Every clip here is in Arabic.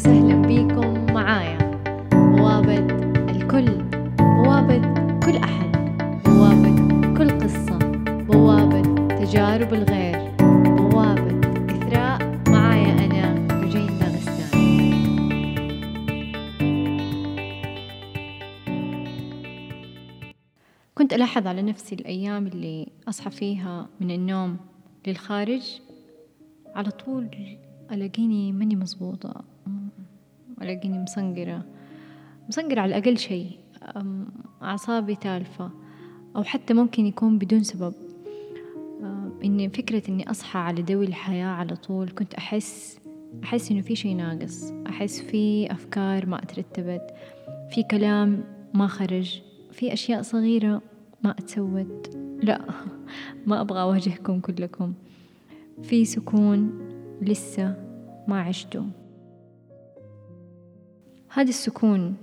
وسهلا بيكم معايا. بوابة الكل بوابة كل أحد بوابة كل قصة بوابة تجارب الغير بوابة إثراء معايا أنا رجين داغستان كنت ألاحظ على نفسي الأيام اللي أصحى فيها من النوم للخارج على طول ألاقيني ماني مزبوطة. ألاقيني مصنقرة. مصنقرة على الأقل شيء. أعصابي تالفة. أو حتى ممكن يكون بدون سبب. إني فكرة إني أصحى على دوي الحياة على طول. كنت أحس أحس إنه في شيء ناقص. أحس في أفكار ما أترتبت. في كلام ما خرج. في أشياء صغيرة ما أتسوت. لا ما أبغى أواجهكم كلكم. في سكون لسه ما عشته. هذا السكون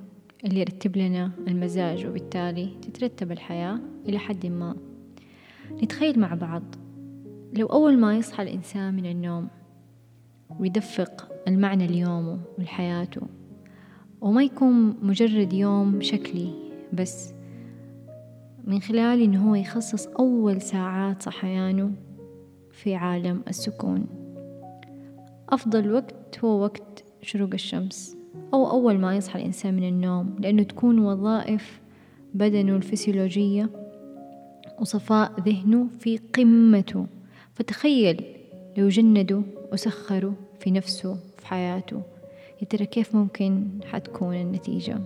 اللي يرتب لنا المزاج وبالتالي تترتب الحياة إلى حد ما. نتخيل مع بعض. لو أول ما يصحى الإنسان من النوم ويدفق المعنى ليومه ولحياته وما يكون مجرد يوم شكلي بس من خلال إنه هو يخصص أول ساعات صحيانه في عالم السكون. أفضل وقت هو وقت شروق الشمس. أو أول ما يصحى الإنسان من النوم لأنه تكون وظائف بدنه الفسيولوجية وصفاء ذهنه في قمته. فتخيل لو جندوا وسخروا في نفسه في حياته. يا ترى كيف ممكن حتكون النتيجة؟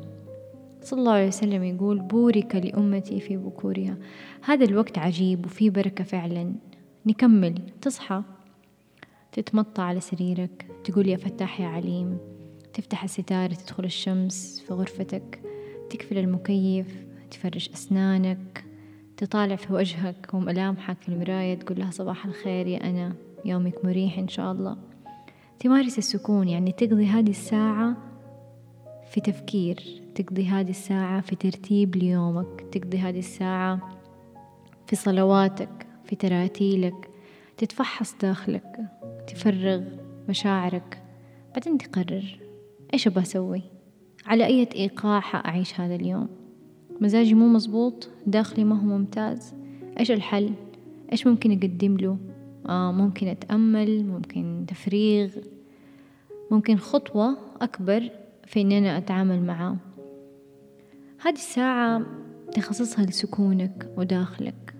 صلى الله عليه وسلم يقول بورك لأمتي في بكورها. هذا الوقت عجيب وفيه بركة فعلا. نكمل. تصحى تتمطى على سريرك تقول يا فتاح يا عليم. تفتح الستارة تدخل الشمس في غرفتك تقفل المكيف تفرش أسنانك تطالع في وجهك وملامحك في المراية تقول لها صباح الخير يا أنا يومك مريح إن شاء الله. تمارس السكون يعني تقضي هذه الساعة في تفكير تقضي هذه الساعة في ترتيب ليومك تقضي هذه الساعة في صلواتك في تراتيلك. تتفحص داخلك تفرغ مشاعرك بعدين تقرر. إيش أبغى أسوي؟ على أي إيقاع حأعيش هذا اليوم؟ مزاجي مو مزبوط داخلي ما هو ممتاز. إيش الحل؟ إيش ممكن أقدم له؟ آه ممكن أتأمل ممكن تفريغ ممكن خطوة أكبر في إن أنا أتعامل معاه هذه الساعة تخصصها لسكونك وداخلك.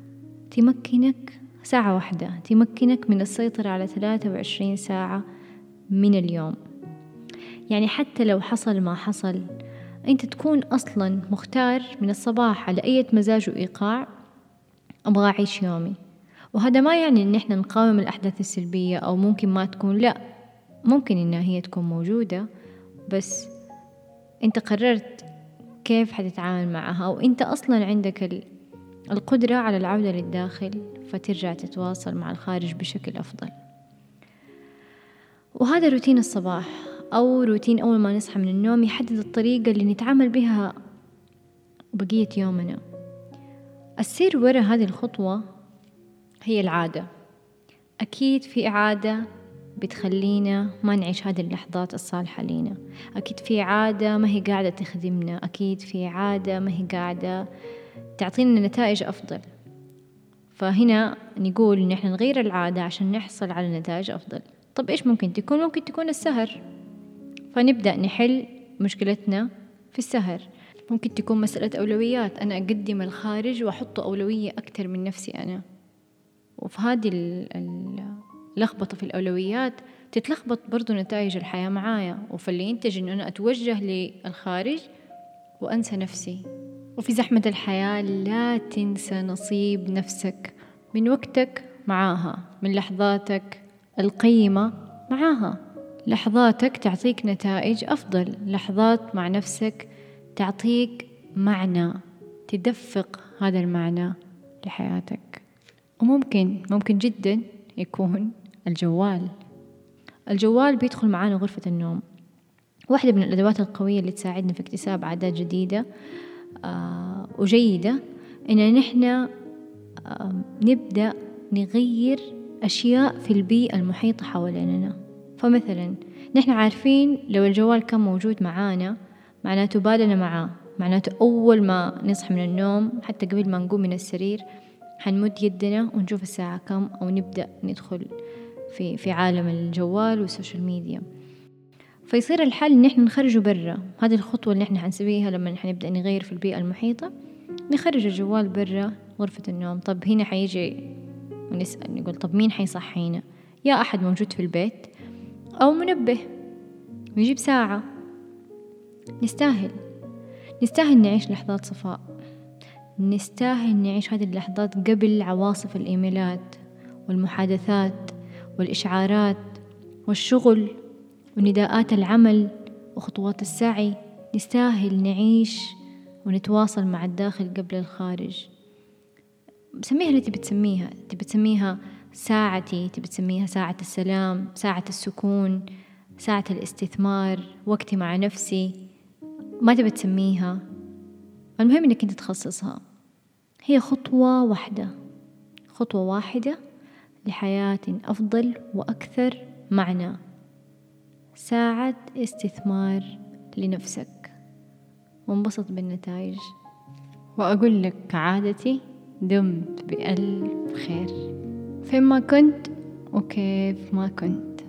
تمكنك ساعة واحدة تمكنك من السيطرة على ثلاثة وعشرين ساعة من اليوم. يعني حتى لو حصل ما حصل أنت تكون أصلا مختار من الصباح على أي مزاج وإيقاع أبغى أعيش يومي. وهذا ما يعني إن إحنا نقاوم الأحداث السلبية أو ممكن ما تكون لا ممكن إنها هي تكون موجودة بس أنت قررت كيف حتتعامل معها وأنت أصلا عندك القدرة على العودة للداخل فترجع تتواصل مع الخارج بشكل أفضل. وهذا روتين الصباح. أو روتين أول ما نصحى من النوم يحدد الطريقة اللي نتعامل بها بقية يومنا. السر وراء هذه الخطوة هي العادة. أكيد في عادة بتخلينا ما نعيش هذه اللحظات الصالحة لينا. أكيد في عادة ما هي قاعدة تخدمنا. أكيد في عادة ما هي قاعدة تعطينا نتائج أفضل. فهنا نقول إن إحنا نغير العادة عشان نحصل على نتائج أفضل. طب إيش ممكن تكون؟ ممكن تكون السهر. فنبدأ نحل مشكلتنا في السهر. ممكن تكون مسألة أولويات. أنا أقدم الخارج وأحطه أولوية أكثر من نفسي أنا. وفي هذه اللخبطة في الأولويات تتلخبط برضو نتائج الحياة معايا. وفاللي ينتج إنه أنا أتوجه للخارج وأنسى نفسي. وفي زحمة الحياة لا تنسى نصيب نفسك من وقتك معاها من لحظاتك القيمة معاها. لحظاتك تعطيك نتائج أفضل. لحظات مع نفسك تعطيك معنى. تدفق هذا المعنى لحياتك. وممكن ممكن جدا يكون الجوال. الجوال بيدخل معانا غرفة النوم. واحدة من الأدوات القوية اللي تساعدنا في اكتساب عادات جديدة آه وجيدة إن نحن آه نبدأ نغير أشياء في البيئة المحيطة حواليننا. فمثلا نحن عارفين لو الجوال كان موجود معانا معناته بالنا معاه. معناته أول ما نصحى من النوم حتى قبل ما نقوم من السرير حنمد يدنا ونشوف الساعة كم أو نبدأ ندخل في في عالم الجوال وال social media. فيصير الحل إن إحنا نخرجه برا. هذه الخطوة اللي إحنا حنسويها لما حنبدأ نغير في البيئة المحيطة. نخرج الجوال برا غرفة النوم. طب هنا حيجي ونسأل نقول طب مين حيصحينا؟ يا أحد موجود في البيت. أو منبه. نجيب ساعة. نستاهل. نستاهل نعيش لحظات صفاء. نستاهل نعيش هذه اللحظات قبل عواصف الإيميلات والمحادثات والإشعارات والشغل ونداءات العمل وخطوات السعي. نستاهل نعيش ونتواصل مع الداخل قبل الخارج. سميها اللي تبي تسميها. تبي تسميها ساعتي تبي تسميها ساعة السلام ساعة السكون ساعة الاستثمار وقتي مع نفسي. ما تبي تسميها. المهم إنك أنت تخصصها. هي خطوة واحدة. خطوة واحدة لحياة أفضل وأكثر معنى. ساعة استثمار لنفسك. وانبسط بالنتائج. وأقول لك كعادتي دمت بألف خير. فين ما كنت وكيف ما كنت